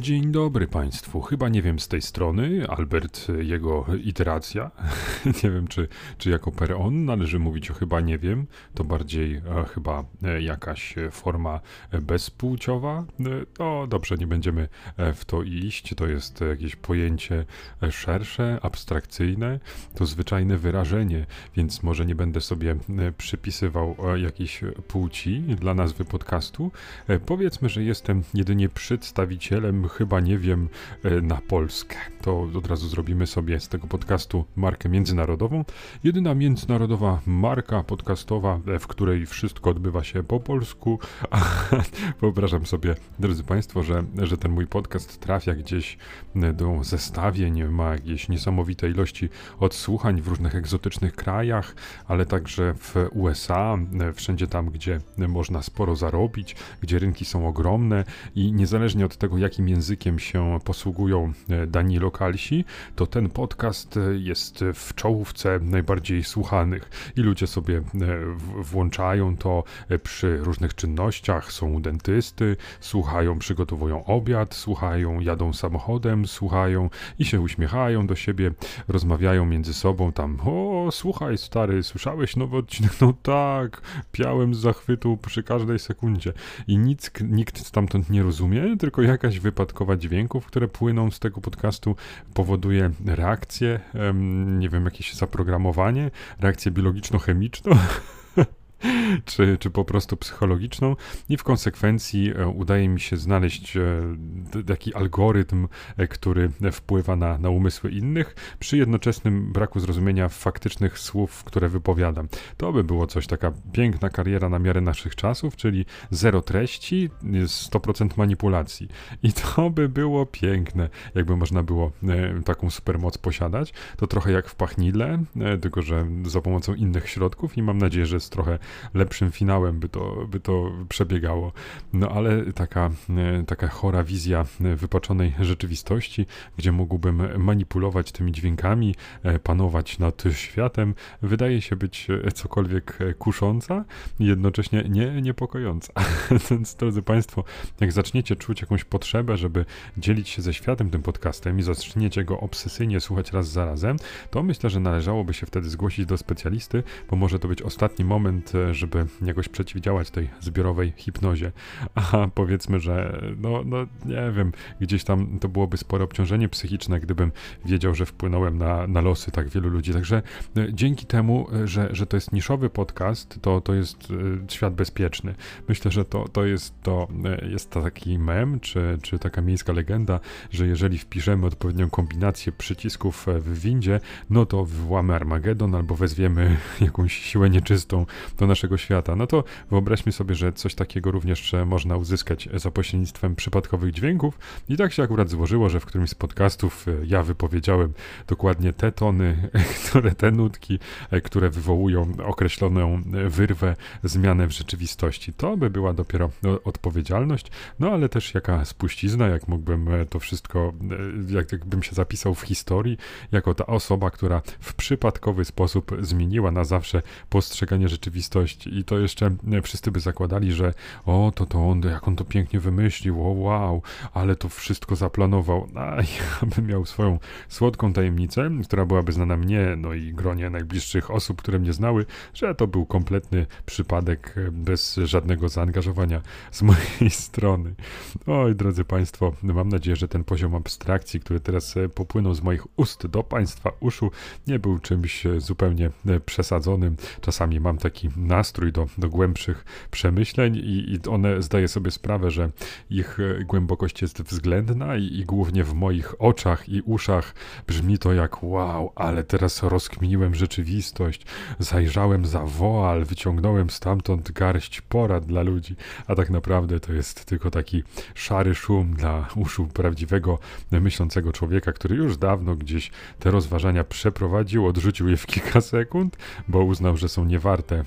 Dzień dobry Państwu. Chyba nie wiem z tej strony, Albert, jego iteracja. nie wiem, czy, czy jako per on należy mówić o chyba nie wiem. To bardziej e, chyba e, jakaś forma bezpłciowa. E, dobrze, nie będziemy e, w to iść. To jest jakieś pojęcie e, szersze, abstrakcyjne. To zwyczajne wyrażenie, więc może nie będę sobie przypisywał e, jakiejś płci dla nazwy podcastu. Powiedzmy, że jestem jedynie przedstawicielem, chyba nie wiem, e, na Polskę. To od razu zrobimy sobie z tego podcastu markę międzynarodową. Jedyna międzynarodowa marka podcastowa, e, w której wszystko odbywa się po polsku. Wyobrażam sobie, drodzy Państwo, że, że ten mój podcast trafia gdzieś e, do zestawień, ma jakieś niesamowite ilości odsłuchań w różnych egzotycznych krajach, ale także w USA, wszędzie tam, gdzie można sporo zarobić, gdzie rynki są ogromne i niezależnie od tego, jakim językiem się posługują e, dani lokalsi, to ten podcast e, jest w czołówce najbardziej słuchanych. I ludzie sobie e, włączają to przy różnych czynnościach, są u dentysty, słuchają, przygotowują obiad, słuchają, jadą samochodem, słuchają i się uśmiechają do siebie, rozmawiają między sobą tam, o słuchaj stary, słyszałeś nowy odcinek? No tak, piałem z zachwytu przy każdej sekundzie. I nic, nikt stamtąd nie rozumie, tylko jakaś wypadkowa dźwięków, które płyną z tego podcastu powoduje reakcję, nie wiem, jakieś zaprogramowanie, reakcję biologiczno-chemiczną. Czy, czy po prostu psychologiczną, i w konsekwencji e, udaje mi się znaleźć e, taki algorytm, e, który wpływa na, na umysły innych, przy jednoczesnym braku zrozumienia faktycznych słów, które wypowiadam. To by było coś, taka piękna kariera na miarę naszych czasów, czyli zero treści, jest 100% manipulacji. I to by było piękne, jakby można było taką supermoc posiadać. To trochę jak w Pachnidle, e, tylko że za pomocą innych środków i mam nadzieję, że z trochę lepszym finałem by to, by to przebiegało. No ale taka, e, taka chora wizja wypaczonej rzeczywistości, gdzie mógłbym manipulować tymi dźwiękami, e, panować nad światem, wydaje się być e, cokolwiek kusząca i jednocześnie nie niepokojąca. Więc drodzy Państwo, jak zaczniecie czuć jakąś potrzebę, żeby dzielić się ze światem tym podcastem i zaczniecie go obsesyjnie słuchać raz za razem, to myślę, że należałoby się wtedy zgłosić do specjalisty, bo może to być ostatni moment, żeby jakoś przeciwdziałać tej zbiorowej hipnozie. A powiedzmy, że no, no nie wiem, gdzieś tam to byłoby spore obciążenie psychiczne, gdybym wiedział, że wpłynąłem na, na losy tak wielu ludzi. Także e, dzięki temu, e, że, że to jest niszowy podcast, to, to jest e, świat bezpieczny. Myślę, że to, to jest to jest to taki mem, czy, czy taka miejska legenda, że jeżeli wpiszemy odpowiednią kombinację przycisków w windzie, no to wywołamy Armagedon albo wezwiemy jakąś siłę nieczystą do naszego świata. No to wyobraźmy sobie, że coś takiego również można uzyskać za pośrednictwem przypadkowych dźwięków. I tak się akurat złożyło, że w którymś z podcastów e, ja wypowiedziałem dokładnie te tony, które te nutki, e, które wywołują określoną e, wyrwę, zmianę w rzeczywistości. To by była dopiero e, odpowiedzialność, no ale też jaka spuścizna, jak mógłbym to wszystko, jak, jakbym się zapisał w historii, jako ta osoba, która w przypadkowy sposób zmieniła na zawsze postrzeganie rzeczywistości. I to jeszcze e, wszyscy by zakładali, że o, to to on, jak on to pięknie wymyślił, o wow, ale to wszystko zaplanował. A ja bym miał swoją słodką tajemnicę, która byłaby znana mnie, no i gronie najbliższych osób, które mnie znały, że to był kompletny przypadek e, bez żadnego zaangażowania z mojej strony. Oj, drodzy Państwo, mam nadzieję, że ten poziom abstrakcji, który teraz e, popłynął z moich ust do Państwa uszu, nie był czymś zupełnie przesadzonym. Czasami mam taki nastrój do, do głębszych przemyśleń i, i one zdaję sobie sprawę, że ich e, głębokość jest względna i, i głównie w moich oczach i uszach brzmi to jak wow, ale teraz rozkminiłem rzeczywistość, zajrzałem za woal, wyciągnąłem stamtąd garść porad dla ludzi, a tak naprawdę to jest tylko taki szary szum dla uszu prawdziwego, myślącego człowieka, który już dawno gdzieś te rozważania przeprowadził, odrzucił je w kilka sekund, bo uznał, że są niewarte e,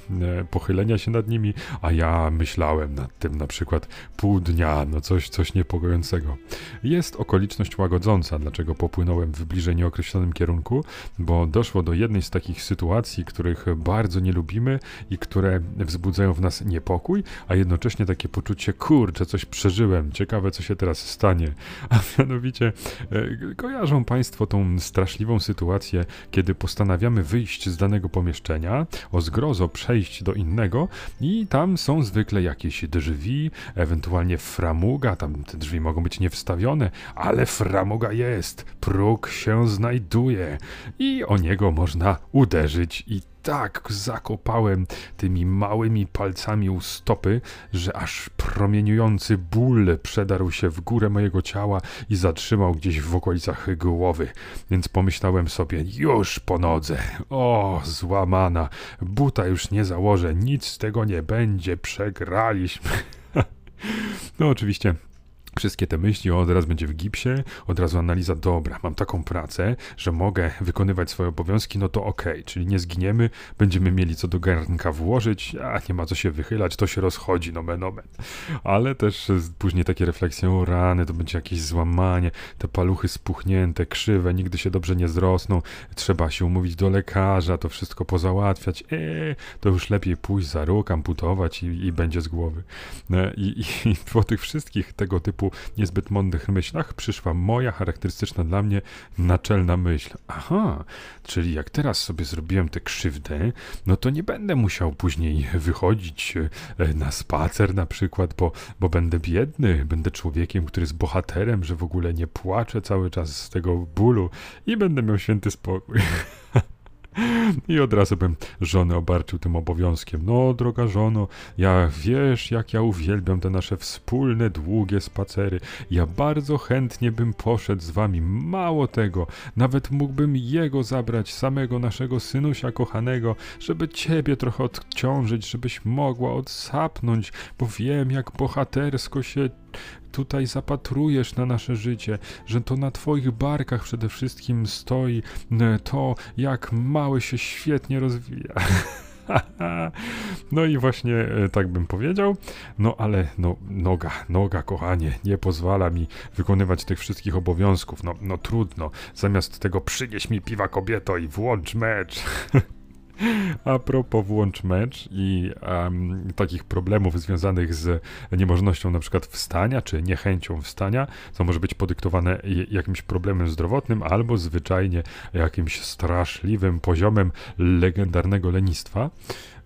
pochylenia się nad nimi, a ja myślałem nad tym na przykład pół dnia, no coś, coś niepokojącego. Jest okoliczność łagodząca, dlaczego popłynąłem w bliżej nieokreślonym kierunku, bo doszło do jednej z takich sytuacji, których bardzo nie lubimy i które wzbudzają w nas niepokój, a jednocześnie takie poczucie, kurczę, coś przeżyłem, ciekawe co się teraz stanie. A mianowicie e, kojarzą Państwo tą straszliwą sytuację, kiedy postanawiamy wyjść z danego pomieszczenia, o zgrozo przejść do innego. I tam są zwykle jakieś drzwi, ewentualnie framuga, tam te drzwi mogą być niewstawione, ale framuga jest, próg się znajduje. I o niego można uderzyć i tak zakopałem tymi małymi palcami u stopy, że aż promieniujący ból przedarł się w górę mojego ciała i zatrzymał gdzieś w okolicach głowy. Więc pomyślałem sobie, już po nodze. O, złamana, buta już nie założę, nic z tego nie będzie, przegraliśmy. no oczywiście Wszystkie te myśli, o, teraz będzie w gipsie, od razu analiza, dobra, mam taką pracę, że mogę wykonywać swoje obowiązki, no to okej, okay, czyli nie zginiemy, będziemy mieli co do garnka włożyć, a nie ma co się wychylać, to się rozchodzi, no men, omen. Ale też później takie refleksje, o rany, to będzie jakieś złamanie, te paluchy spuchnięte, krzywe, nigdy się dobrze nie zrosną, trzeba się umówić do lekarza, to wszystko pozałatwiać, eee, to już lepiej pójść za róg, amputować i, i będzie z głowy. E, i, I po tych wszystkich tego typu typu niezbyt mądrych myślach przyszła moja charakterystyczna dla mnie naczelna myśl. Aha, czyli jak teraz sobie zrobiłem tę krzywdę, no to nie będę musiał później wychodzić e, na spacer na przykład, bo, bo będę biedny, będę człowiekiem, który jest bohaterem, że w ogóle nie płaczę cały czas z tego bólu i będę miał święty spokój. I od razu bym żonę obarczył tym obowiązkiem. No, droga żono, ja wiesz, jak ja uwielbiam te nasze wspólne, długie spacery. Ja bardzo chętnie bym poszedł z wami. Mało tego, nawet mógłbym jego zabrać, samego naszego synusia kochanego, żeby ciebie trochę odciążyć, żebyś mogła odsapnąć, bo wiem, jak bohatersko się tutaj zapatrujesz na nasze życie, że to na Twoich barkach przede wszystkim stoi to, jak mały się świetnie rozwija. No i właśnie e, tak bym powiedział. No ale no, noga, noga, kochanie, nie pozwala mi wykonywać tych wszystkich obowiązków. No, no trudno. Zamiast tego przynieś mi piwa kobieto i włącz mecz. A propos włącz mecz i um, takich problemów związanych z niemożnością na przykład wstania, czy niechęcią wstania, co może być podyktowane jakimś problemem zdrowotnym albo zwyczajnie jakimś straszliwym poziomem legendarnego lenistwa.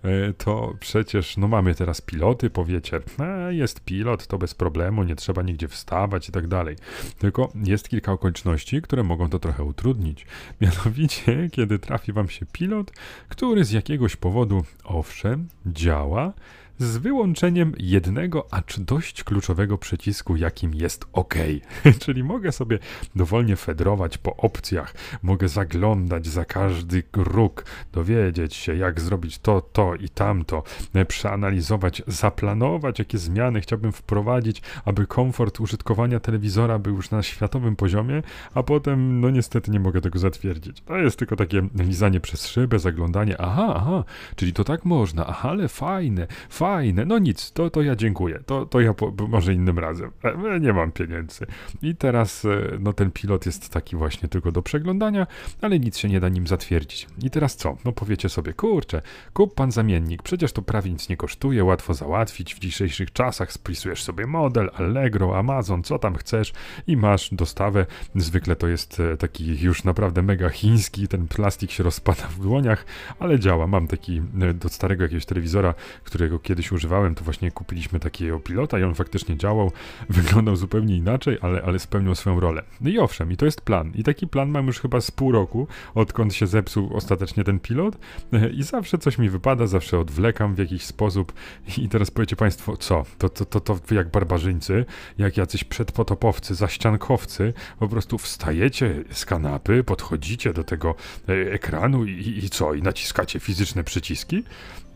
E, to przecież, no mamy teraz piloty, powiecie, e, jest pilot, to bez problemu, nie trzeba nigdzie wstawać i tak dalej. Tylko jest kilka okoliczności, które mogą to trochę utrudnić. Mianowicie, kiedy trafi wam się pilot, który z jakiegoś powodu, owszem, działa, z wyłączeniem jednego, acz dość kluczowego przycisku, jakim jest OK. Czyli mogę sobie dowolnie fedrować po opcjach, mogę zaglądać za każdy róg, dowiedzieć się, jak zrobić to, to i tamto, e, przeanalizować, zaplanować, jakie zmiany chciałbym wprowadzić, aby komfort użytkowania telewizora był już na światowym poziomie, a potem, no niestety, nie mogę tego zatwierdzić. To jest tylko takie lizanie przez szybę, zaglądanie, aha, aha, czyli to tak można, aha, ale fajne, fajne fajne, no nic, to, to ja dziękuję, to, to ja po, może innym razem, e, e, nie mam pieniędzy. I teraz, e, no ten pilot jest taki właśnie tylko do przeglądania, ale nic się nie da nim zatwierdzić. I teraz co? No powiecie sobie, kurczę, kup pan zamiennik, przecież to prawie nic nie kosztuje, łatwo załatwić, w dzisiejszych czasach spisujesz sobie model, Allegro, Amazon, co tam chcesz i masz dostawę. Zwykle to jest taki już naprawdę mega chiński, ten plastik się rozpada w dłoniach, ale działa. Mam taki do starego jakiegoś telewizora, którego kiedyś kiedyś używałem, to właśnie kupiliśmy takiego pilota i on faktycznie działał, wyglądał zupełnie inaczej, ale, ale spełniał swoją rolę. No i owszem, i to jest plan. I taki plan mam już chyba z pół roku, odkąd się zepsuł ostatecznie ten pilot i zawsze coś mi wypada, zawsze odwlekam w jakiś sposób i teraz powiecie państwo, co? To, to, to, to jak barbarzyńcy, jak jacyś przedpotopowcy, zaściankowcy, po prostu wstajecie z kanapy, podchodzicie do tego e, ekranu i, i co? I naciskacie fizyczne przyciski?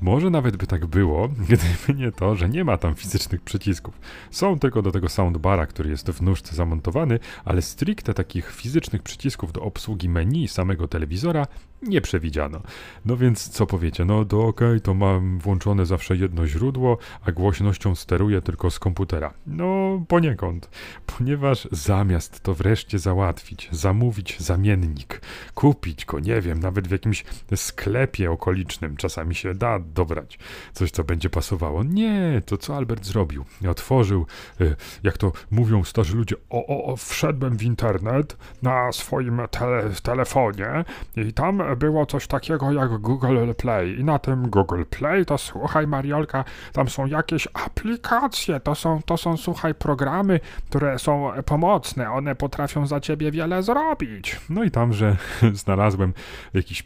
Może nawet by tak było, gdyby nie to, że nie ma tam fizycznych przycisków. Są tylko do tego soundbara, który jest w nóżce zamontowany, ale stricte takich fizycznych przycisków do obsługi menu samego telewizora nie przewidziano. No więc co powiecie? No to okej, okay, to mam włączone zawsze jedno źródło, a głośnością steruję tylko z komputera. No poniekąd, ponieważ zamiast to wreszcie załatwić, zamówić zamiennik, kupić go, nie wiem, nawet w jakimś sklepie okolicznym, czasami się da dobrać coś, co będzie pasowało. Nie, to co Albert zrobił? Otworzył, y, jak to mówią starzy ludzie, o, o, o wszedłem w internet na swoim tele, telefonie i tam było coś takiego jak Google Play. I na tym Google Play to słuchaj, Mariolka, tam są jakieś aplikacje, to są, to są słuchaj, programy, które są pomocne, one potrafią za ciebie wiele zrobić. No i tam, że znalazłem jakiś e,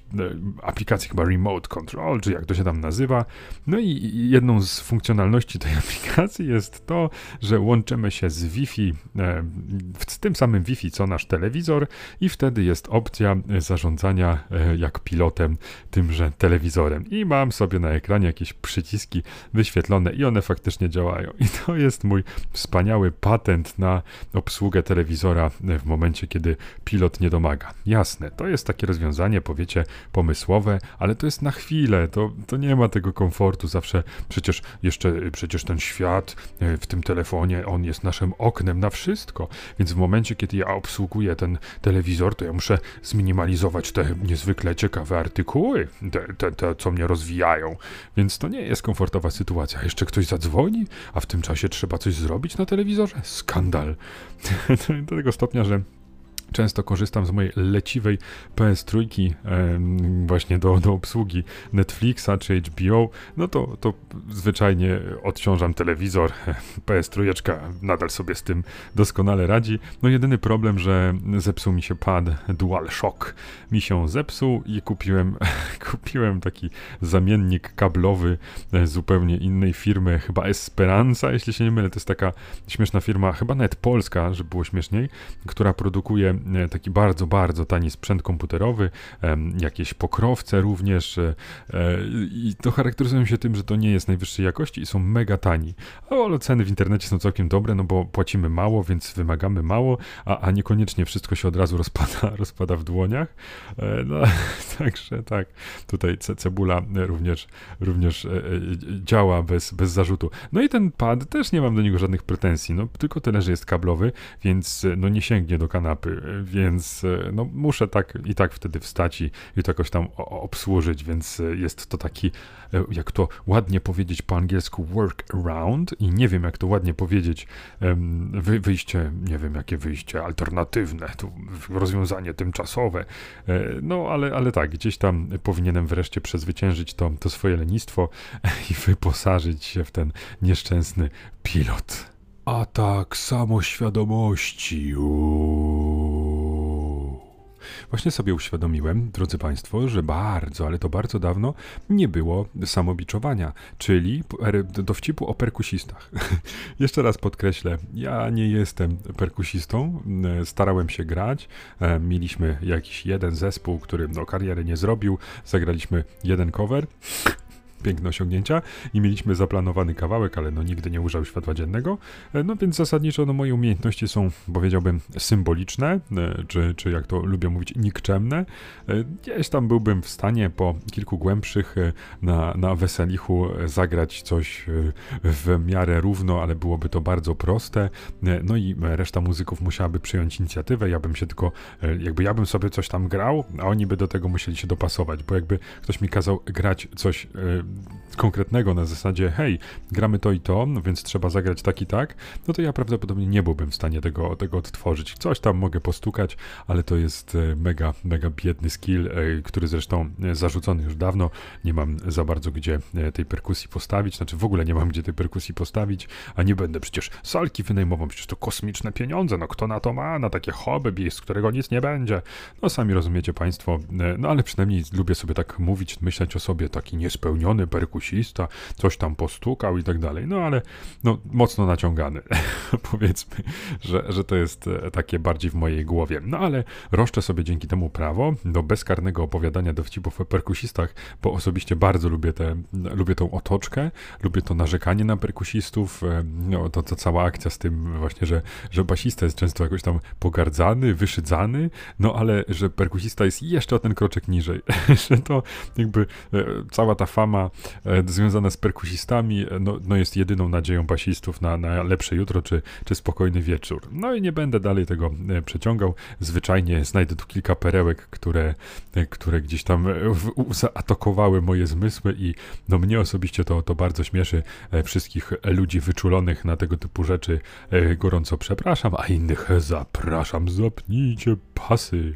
aplikację chyba Remote Control, czy jak to się tam nazywa. No i jedną z funkcjonalności tej aplikacji jest to, że łączymy się z Wi-Fi, e, z tym samym Wi-Fi co nasz telewizor i wtedy jest opcja zarządzania e, jak pilotem tymże telewizorem. I mam sobie na ekranie jakieś przyciski wyświetlone i one faktycznie działają. I to jest mój wspaniały patent na obsługę telewizora w momencie, kiedy pilot nie domaga. Jasne, to jest takie rozwiązanie, powiecie, pomysłowe, ale to jest na chwilę, to, to nie ma tego komfortu. Zawsze przecież jeszcze przecież ten świat e, w tym telefonie, on jest naszym oknem na wszystko. Więc w momencie, kiedy ja obsługuję ten telewizor, to ja muszę zminimalizować te niezwykle ciekawe artykuły, te, te, te, co mnie rozwijają, więc to nie jest komfortowa sytuacja. Jeszcze ktoś zadzwoni, a w tym czasie trzeba coś zrobić na telewizorze? Skandal. Do tego stopnia, że Często korzystam z mojej leciwej PS3 właśnie do, do obsługi Netflixa czy HBO, no to, to zwyczajnie odciążam telewizor. PS3 nadal sobie z tym doskonale radzi. No jedyny problem, że zepsuł mi się pad DualShock. Mi się zepsuł i kupiłem, kupiłem taki zamiennik kablowy e, zupełnie innej firmy, chyba Esperanza, jeśli się nie mylę. To jest taka śmieszna firma, chyba nawet polska, żeby było śmieszniej, która produkuje E, taki bardzo, bardzo tani sprzęt komputerowy, jakieś pokrowce również e, i to charakteryzują się tym, że to nie jest najwyższej jakości i są mega tani. Ale ceny w internecie są całkiem dobre, no bo płacimy mało, więc wymagamy mało, a, a niekoniecznie wszystko się od razu rozpada, rozpada w dłoniach. E, no, także tak, tutaj cebula również, również działa bez, bez zarzutu. No i ten pad też nie mam do niego żadnych pretensji, no tylko tyle, że jest kablowy, więc no nie sięgnie do kanapy więc e, no, muszę tak i tak wtedy wstać i, i to jakoś tam obsłużyć, więc e, jest to taki, e, jak to ładnie powiedzieć po angielsku, workaround i nie wiem, jak to ładnie powiedzieć, wy, wyjście, nie wiem, jakie wyjście alternatywne, rozwiązanie tymczasowe, no ale, ale tak, gdzieś tam powinienem wreszcie przezwyciężyć to, to swoje lenistwo i wyposażyć się w ten nieszczęsny pilot. Atak samoświadomości. Uuu. Właśnie sobie uświadomiłem, drodzy Państwo, że bardzo, ale to bardzo dawno nie było samobiczowania, czyli dowcipu o perkusistach. Jeszcze raz podkreślę, ja nie jestem perkusistą, starałem się grać, e, mieliśmy jakiś jeden zespół, który no, kariery nie zrobił, zagraliśmy jeden cover piękne osiągnięcia i mieliśmy zaplanowany kawałek, ale no nigdy nie ujrzał światła dziennego. E, no więc zasadniczo no, moje umiejętności są, powiedziałbym, symboliczne, e, czy, czy jak to lubię mówić, nikczemne. E, gdzieś tam byłbym w stanie po kilku głębszych na, na weselichu zagrać coś w miarę równo, ale byłoby to bardzo proste. No i reszta muzyków musiałaby przyjąć inicjatywę, ja bym się tylko, jakby ja bym sobie coś tam grał, a oni by do tego musieli się dopasować, bo jakby ktoś mi kazał grać coś konkretnego na zasadzie, hej, gramy to i to, więc trzeba zagrać tak i tak, no to ja prawdopodobnie nie byłbym w stanie tego, tego odtworzyć. Coś tam mogę postukać, ale to jest e, mega, mega biedny skill, e, który zresztą e, zarzucony już dawno. Nie mam za bardzo gdzie tej perkusji postawić, znaczy w ogóle nie mam gdzie tej perkusji postawić, a nie będę przecież salki wynajmował, przecież to kosmiczne pieniądze, no kto na to ma, na takie hobby, z którego nic nie będzie. No sami rozumiecie Państwo, no ale przynajmniej lubię sobie tak mówić, myśleć o sobie, taki niespełniony perkusista, coś tam postukał i tak dalej. No ale no, mocno naciągany. Powiedzmy, że, że to jest e, takie bardziej w mojej głowie. No ale roszczę sobie dzięki temu prawo do bezkarnego opowiadania dowcipów o perkusistach, bo osobiście bardzo lubię, te, lubię tą otoczkę, lubię to narzekanie na perkusistów, e, no, to, to cała akcja z tym właśnie, że, że basista jest często jakoś tam pogardzany, wyszydzany, no ale że perkusista jest jeszcze o ten kroczek niżej, że to jakby e, cała ta fama związana z perkusistami no, no jest jedyną nadzieją basistów na, na lepsze jutro czy, czy spokojny wieczór. No i nie będę dalej tego przeciągał. Zwyczajnie znajdę tu kilka perełek, które, które gdzieś tam zaatakowały moje zmysły i no mnie osobiście to, to bardzo śmieszy. E, wszystkich ludzi wyczulonych na tego typu rzeczy e, gorąco przepraszam, a innych zapraszam, zapnijcie pasy.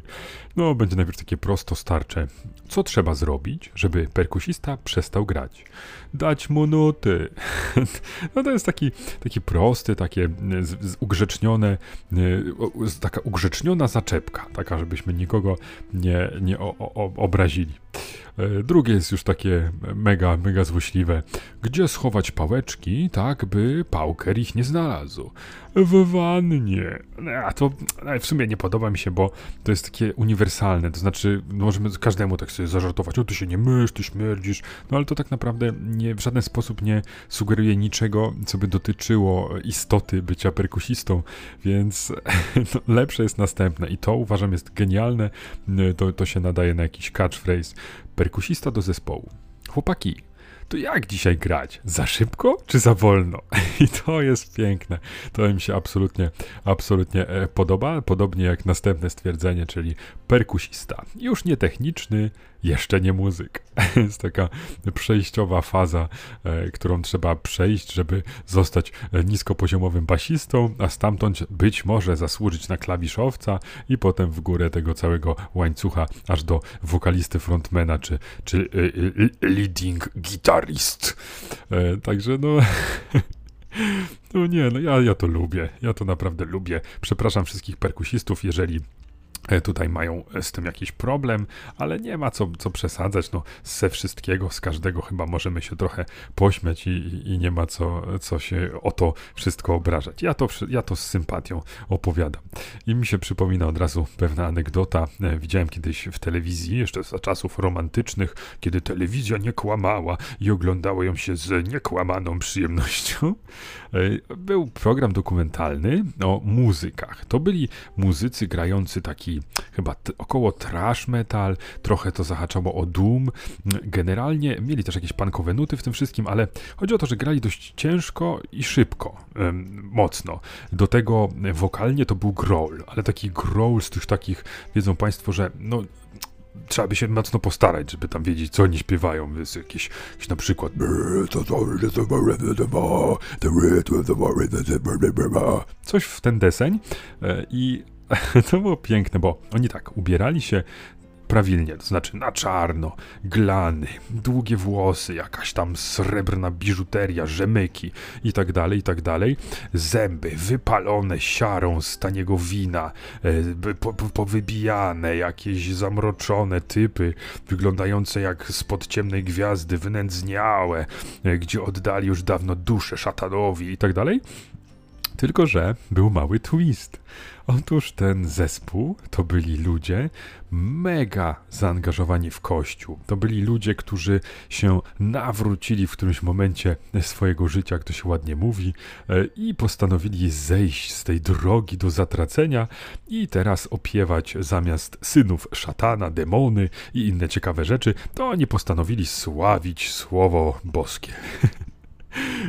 No, będzie najpierw takie prosto starcze. Co trzeba zrobić, żeby perkusista przestał grać? Dać mu nuty. No to jest taki, taki prosty, takie z, z ugrzecznione, taka ugrzeczniona zaczepka, taka, żebyśmy nikogo nie, nie o, o, obrazili. E, drugie jest już takie mega, mega złośliwe. Gdzie schować pałeczki, tak by pałker ich nie znalazł? W wannie. A to w sumie nie podoba mi się, bo to jest takie uniwersalne. To znaczy, no możemy każdemu tak sobie zażartować, o ty się nie mysz, ty śmierdzisz. No ale to tak naprawdę nie, w żaden sposób nie sugeruje niczego, co by dotyczyło istoty bycia perkusistą, więc no, lepsze jest następne. I to uważam jest genialne. To, to się nadaje na jakiś catchphrase perkusista do zespołu. Chłopaki, to jak dzisiaj grać? Za szybko czy za wolno? I to jest piękne. To mi się absolutnie, absolutnie e, podoba. Podobnie jak następne stwierdzenie, czyli perkusista. Już nie techniczny, jeszcze nie muzyk. jest taka przejściowa faza, e, którą trzeba przejść, żeby zostać e, niskopoziomowym basistą, a stamtąd być może zasłużyć na klawiszowca i potem w górę tego całego łańcucha aż do wokalisty frontmana czy, czy leading guitarist. Także no... No nie, no ja, ja to lubię. Ja to naprawdę lubię. Przepraszam wszystkich perkusistów, jeżeli E, tutaj mają z tym jakiś problem, ale nie ma co, co przesadzać. No, ze wszystkiego, z każdego chyba możemy się trochę pośmiać i, i nie ma co, co się o to wszystko obrażać. Ja to, ja to z sympatią opowiadam. I mi się przypomina od razu pewna anegdota. E, widziałem kiedyś w telewizji, jeszcze za czasów romantycznych, kiedy telewizja nie kłamała i oglądało ją się z niekłamaną przyjemnością. E, był program dokumentalny o muzykach. To byli muzycy grający taki chyba około trash metal, trochę to zahaczało o doom. Generalnie mieli też jakieś punkowe nuty w tym wszystkim, ale chodzi o to, że grali dość ciężko i szybko, mocno. Do tego wokalnie to był growl, ale taki growl z tych takich, wiedzą Państwo, że no trzeba by się mocno postarać, żeby tam wiedzieć, co oni śpiewają. Jest jakieś na przykład coś w ten deseń e, i to było piękne, bo oni tak ubierali się prawilnie, to znaczy na czarno, glany, długie włosy, jakaś tam srebrna biżuteria, rzemyki i tak dalej, i tak dalej. Zęby wypalone siarą z taniego wina, e, po, powybijane, jakieś zamroczone typy, wyglądające jak spod ciemnej gwiazdy, wynędzniałe, e, gdzie oddali już dawno duszę szatanowi i tak dalej. Tylko, że był mały twist. Otóż ten zespół to byli ludzie mega zaangażowani w kościół. To byli ludzie, którzy się nawrócili w którymś momencie swojego życia, jak to się ładnie mówi, e, i postanowili zejść z tej drogi do zatracenia i teraz opiewać zamiast synów szatana, demony i inne ciekawe rzeczy, to oni postanowili sławić słowo boskie.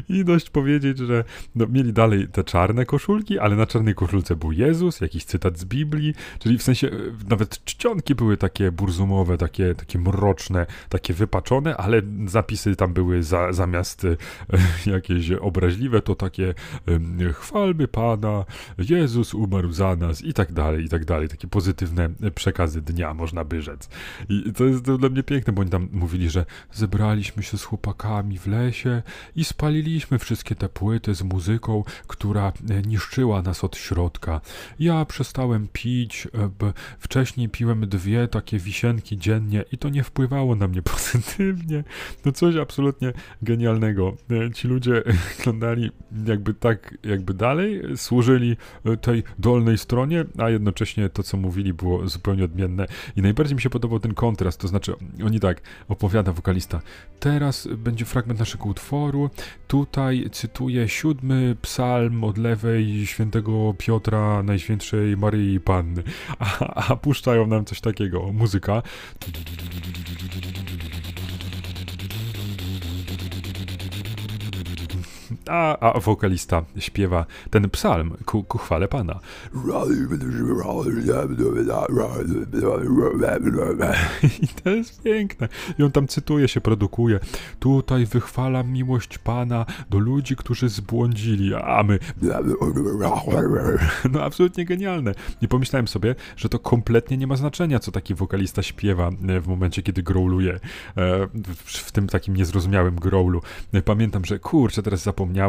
I dość powiedzieć, że no, mieli dalej te czarne koszulki, ale na czarnej koszulce był Jezus, jakiś cytat z Biblii, czyli w sensie e, nawet czcionki były takie burzumowe, takie, takie mroczne, takie wypaczone, ale zapisy tam były za, zamiast e, jakieś obraźliwe, to takie e, chwalby Pana, Jezus umarł za nas i tak dalej, i tak dalej. Takie pozytywne przekazy dnia, można by rzec. I to jest dla mnie piękne, bo oni tam mówili, że zebraliśmy się z chłopakami w lesie i spalili Wyrzuciliśmy wszystkie te płyty z muzyką, która e, niszczyła nas od środka. Ja przestałem pić, e, wcześniej piłem dwie takie wisienki dziennie i to nie wpływało na mnie pozytywnie. No coś absolutnie genialnego. E, Ci ludzie wyglądali jakby tak, jakby dalej służyli tej dolnej stronie, a jednocześnie to, co mówili, było zupełnie odmienne. I najbardziej mi się podobał ten kontrast, to znaczy oni tak, opowiada wokalista, teraz będzie fragment naszego utworu, tutaj cytuję siódmy psalm od lewej świętego Piotra, Najświętszej Maryi Panny, a, a puszczają nam coś takiego, muzyka. A, a wokalista śpiewa ten psalm ku, ku chwale Pana. I to jest piękne. I on tam cytuje się, produkuje. Tutaj wychwalam miłość Pana do ludzi, którzy zbłądzili, a my. No absolutnie genialne. I pomyślałem sobie, że to kompletnie nie ma znaczenia, co taki wokalista śpiewa e, w momencie, kiedy growluje. e, W, w tym takim niezrozumiałym growlu. E, Pamiętam, że kurczę, teraz zapomniałem.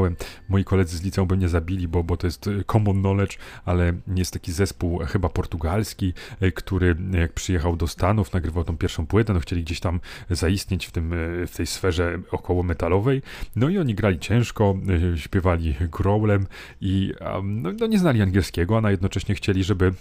Moi koledzy z liceum by mnie zabili, bo, bo to jest e, common knowledge, ale jest taki zespół e, chyba portugalski, e, który jak przyjechał do Stanów, nagrywał tą pierwszą płytę, no chcieli gdzieś tam zaistnieć w, tym, w tej sferze około metalowej. No i oni grali ciężko, śpiewali growlem i no, no nie znali angielskiego, a jednocześnie chcieli, żeby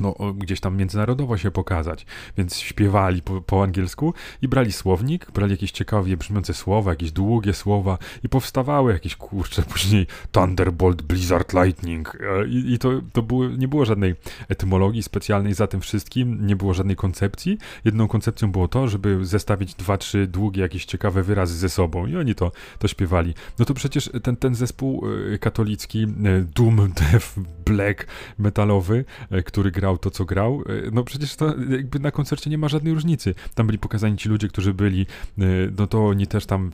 no, gdzieś tam międzynarodowo się pokazać, więc śpiewali po, po angielsku i brali słownik, brali jakieś ciekawie brzmiące słowa, jakieś długie słowa i powstawały jakieś kurcze później Thunderbolt, Blizzard, Lightning e, i, i to, to było, nie było żadnej etymologii specjalnej za tym wszystkim, nie było żadnej koncepcji. Jedną koncepcją było to, żeby zestawić dwa, trzy długie jakieś ciekawe wyrazy ze sobą i oni to, to śpiewali. No to przecież ten, ten zespół e, katolicki, e, Doom, Death, Black, metalowy, który grał to, co grał, e, no przecież to jakby na koncercie nie ma żadnej różnicy. Tam byli pokazani ci ludzie, którzy byli, e, no to oni też tam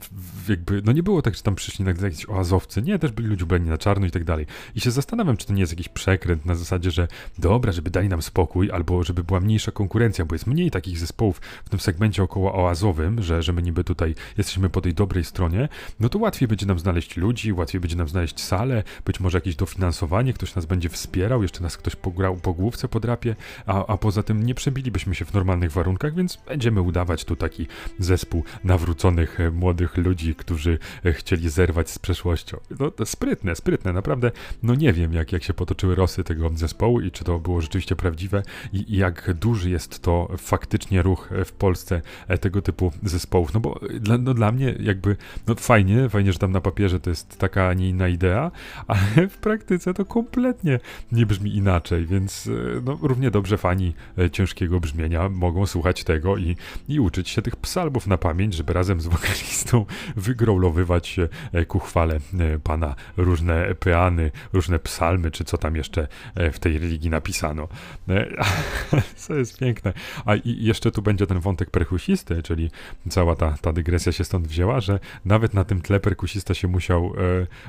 jakby, no nie było tak, że tam przyszli na jakieś oazowcy, nie, też byli ludzie ubrani na czarno i tak dalej. I się zastanawiam, czy to nie jest jakiś przekręt na zasadzie, że dobra, żeby dali nam spokój, albo żeby była mniejsza konkurencja, bo jest mniej takich zespołów w tym segmencie około oazowym, że, że my niby tutaj jesteśmy po tej dobrej stronie, no to łatwiej będzie nam znaleźć ludzi, łatwiej będzie nam znaleźć salę, być może jakieś dofinansowanie, ktoś nas będzie wspierał, jeszcze nas ktoś pograł po główce podrapie, a, a poza tym nie przebilibyśmy się w normalnych warunkach, więc będziemy udawać tu taki zespół nawróconych e, młodych ludzi, którzy e, chcieli zerwać z przeszłością. No to sprytne, sprytne, naprawdę. No nie wiem, jak, jak się potoczyły losy tego zespołu i czy to było rzeczywiście prawdziwe i, i jak duży jest to faktycznie ruch e, w Polsce tego typu zespołów. No bo dla, no dla mnie jakby, no fajnie, fajnie, że tam na papierze to jest taka, a nie inna idea, ale w praktyce to kompletnie nie brzmi inaczej, więc no, równie dobrze fani e, ciężkiego brzmienia mogą słuchać tego i, i uczyć się tych psalmów na pamięć, żeby razem z wokalistą wygrowlowywać e, ku chwale e, Pana różne peany, różne psalmy, czy co tam jeszcze w tej religii napisano. Co jest piękne. A i jeszcze tu będzie ten wątek perkusisty, czyli cała ta, ta dygresja się stąd wzięła, że nawet na tym tle perkusista się musiał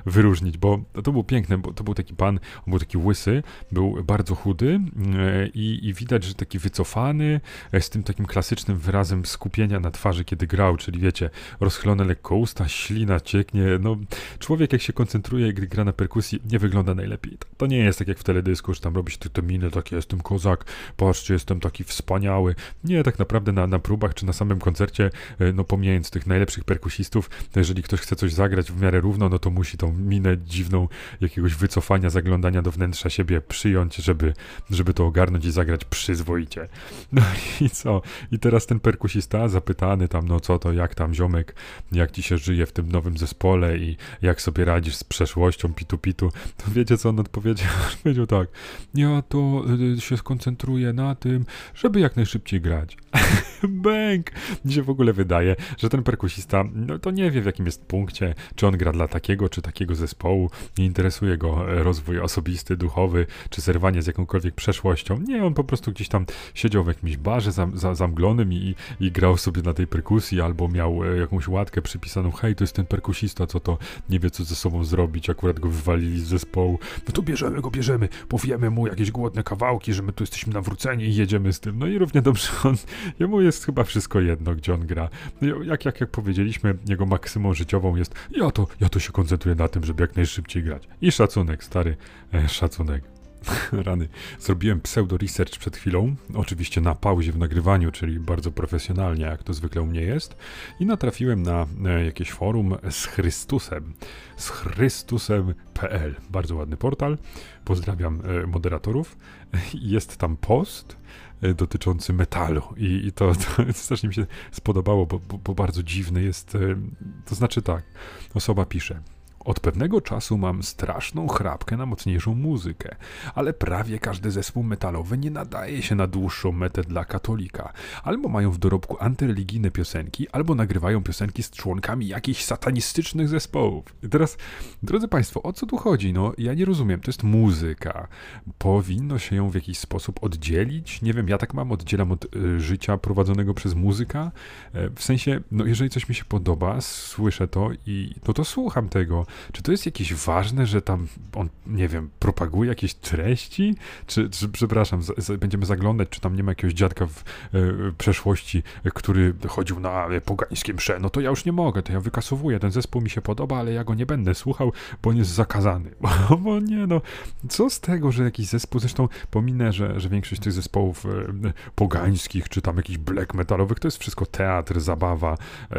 wyróżnić, bo to było piękne, bo to był taki pan, on był taki łysy, był bardzo chudy i, i widać, że taki wycofany, e, z tym takim klasycznym wyrazem skupienia na twarzy, kiedy grał, czyli wiecie, rozchylone lekko usta, ślina cieknie, no człowiek jak się koncentruje, gdy gra na perkusji, nie wygląda najlepiej. To, nie jest tak jak w teledysku, że tam robisz te, te miny, takie jestem kozak, patrzcie, jestem taki wspaniały. Nie, tak naprawdę na, na próbach czy na samym koncercie, e, no pomijając tych najlepszych perkusistów, jeżeli ktoś chce coś zagrać w miarę równo, no to musi tą minę dziwną jakiegoś wycofania, zaglądania do wnętrza siebie przyjąć, żeby, żeby to ogarnąć i zagrać przyzwoicie. No i co? I teraz ten perkusista zapytany tam, no co to, jak tam ziomek, jak ci się żyje w tym nowym zespole i jak sobie radzisz z przeszłością pitu pitu, to wiecie co on odpowiedział? Powiedział tak, ja to y, się skoncentruję na tym, żeby jak najszybciej grać. Bęk! Mi się w ogóle wydaje, że ten perkusista, no to nie wie w jakim jest punkcie, czy on gra dla takiego, czy takiego zespołu, nie interesuje go e, rozwój osobisty, duchowy, czy zerwanie z jakąkolwiek przeszłością, przeszłością. Nie, on po prostu gdzieś tam siedział w jakimś barze zam, za, zamglonym i, i grał sobie na tej perkusji, albo miał e, jakąś łatkę przypisaną, hej, to jest ten perkusista, co to nie wie, co ze sobą zrobić, akurat go wywalili z zespołu. No to bierzemy go, bierzemy, powiemy mu jakieś głodne kawałki, że my tu jesteśmy nawróceni i jedziemy z tym. No i równie dobrze on, jemu jest chyba wszystko jedno, gdzie on gra. No, jak, jak, jak powiedzieliśmy, jego maksymą życiową jest, ja to, ja to się koncentruję na tym, żeby jak najszybciej grać. I szacunek, stary, e, szacunek. Rany. Zrobiłem pseudo-research przed chwilą, oczywiście na pauzie w nagrywaniu, czyli bardzo profesjonalnie, jak to zwykle u mnie jest, i natrafiłem na e, jakieś forum z Chrystusem. Z Chrystusem.pl. Bardzo ładny portal. Pozdrawiam e, moderatorów. Jest tam post e, dotyczący metalu i, i to, to strasznie mi się spodobało, bo, bo, bo bardzo dziwny jest. To znaczy tak, osoba pisze. Od pewnego czasu mam straszną chrapkę na mocniejszą muzykę, ale prawie każdy zespół metalowy nie nadaje się na dłuższą metę dla katolika. Albo mają w dorobku antyreligijne piosenki, albo nagrywają piosenki z członkami jakichś satanistycznych zespołów. I teraz, drodzy Państwo, o co tu chodzi? No, ja nie rozumiem, to jest muzyka. Powinno się ją w jakiś sposób oddzielić? Nie wiem, ja tak mam, oddzielam od y, życia prowadzonego przez muzyka. E, w sensie, no, jeżeli coś mi się podoba, słyszę to i to to słucham tego. Czy to jest jakieś ważne, że tam on, nie wiem, propaguje jakieś treści? Czy, czy przepraszam, z, z, będziemy zaglądać, czy tam nie ma jakiegoś dziadka w e, przeszłości, który chodził na e, pogańskie msze? No to ja już nie mogę, to ja wykasowuję. Ten zespół mi się podoba, ale ja go nie będę słuchał, bo on jest zakazany. Bo, nie, no, co z tego, że jakiś zespół, zresztą pominę, że, że większość tych zespołów e, pogańskich, czy tam jakichś black metalowych, to jest wszystko teatr, zabawa, e,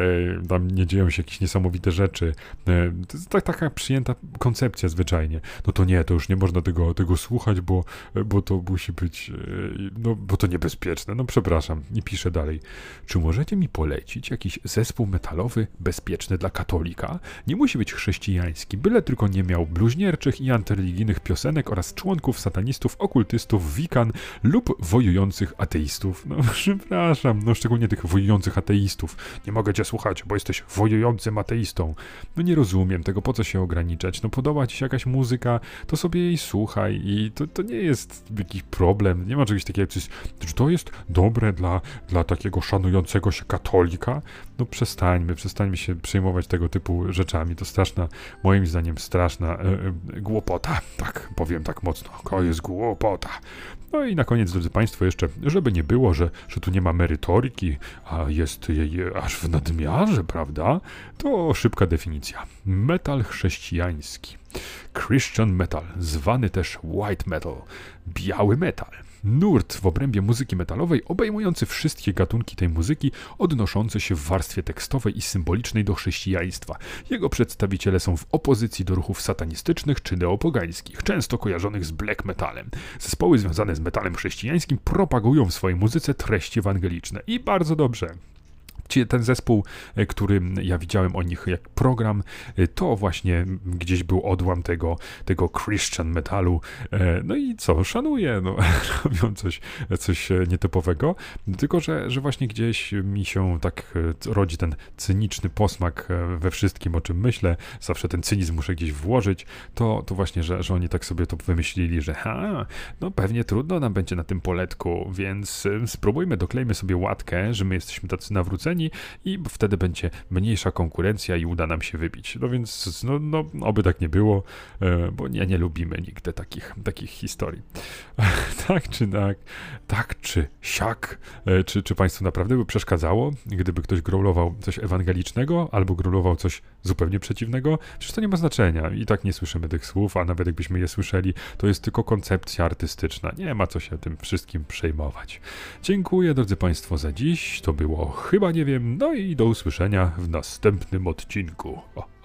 tam nie dzieją się jakieś niesamowite rzeczy. E, tak, taka przyjęta koncepcja zwyczajnie. No to nie, to już nie można tego, tego słuchać, bo, bo to musi być, e, no bo to niebezpieczne. No przepraszam. I piszę dalej. Czy możecie mi polecić jakiś zespół metalowy bezpieczny dla katolika? Nie musi być chrześcijański, byle tylko nie miał bluźnierczych i antyreligijnych piosenek oraz członków satanistów, okultystów, wikan lub wojujących ateistów. No przepraszam, no szczególnie tych wojujących ateistów. Nie mogę cię słuchać, bo jesteś wojującym ateistą. No nie rozumiem tego, po co się ograniczać? No podoba ci się jakaś muzyka, to sobie jej słuchaj i to, to nie jest jakiś problem, nie ma czegoś takiego, coś, czy to jest dobre dla, dla takiego szanującego się katolika? No przestańmy, przestańmy się przejmować tego typu rzeczami, to straszna, moim zdaniem straszna e, e, głupota, tak powiem tak mocno, to jest głupota. No i na koniec, drodzy Państwo, jeszcze, żeby nie było, że, że tu nie ma merytoryki, a jest jej aż w nadmiarze, prawda? To szybka definicja. Metal chrześcijański. Christian metal, zwany też white metal, biały metal. Nurt w obrębie muzyki metalowej obejmujący wszystkie gatunki tej muzyki odnoszące się w warstwie tekstowej i symbolicznej do chrześcijaństwa. Jego przedstawiciele są w opozycji do ruchów satanistycznych czy neopogańskich, często kojarzonych z black metalem. Zespoły związane z metalem chrześcijańskim propagują w swojej muzyce treści ewangeliczne i bardzo dobrze ten zespół, e, który ja widziałem o nich jak program, e, to właśnie gdzieś był odłam tego, tego Christian metalu. E, no i co, szanuję, no, robią coś, coś nietypowego, tylko że, że właśnie gdzieś mi się tak rodzi ten cyniczny posmak we wszystkim, o czym myślę, zawsze ten cynizm muszę gdzieś włożyć, to, to właśnie, że, że oni tak sobie to wymyślili, że ha, no pewnie trudno nam będzie na tym poletku, więc spróbujmy, doklejmy sobie łatkę, że my jesteśmy tacy nawróceni, i wtedy będzie mniejsza konkurencja i uda nam się wybić. No więc, no, no oby tak nie było, e, bo nie, nie lubimy nigdy takich, takich historii. tak czy tak, tak czy siak, e, czy, czy Państwu naprawdę by przeszkadzało, gdyby ktoś growlował coś ewangelicznego albo growlował coś zupełnie przeciwnego? Przecież to nie ma znaczenia i tak nie słyszymy tych słów, a nawet jakbyśmy je słyszeli, to jest tylko koncepcja artystyczna. Nie ma co się tym wszystkim przejmować. Dziękuję drodzy Państwo za dziś. To było chyba nie No i do usłyszenia w następnym odcinku. O.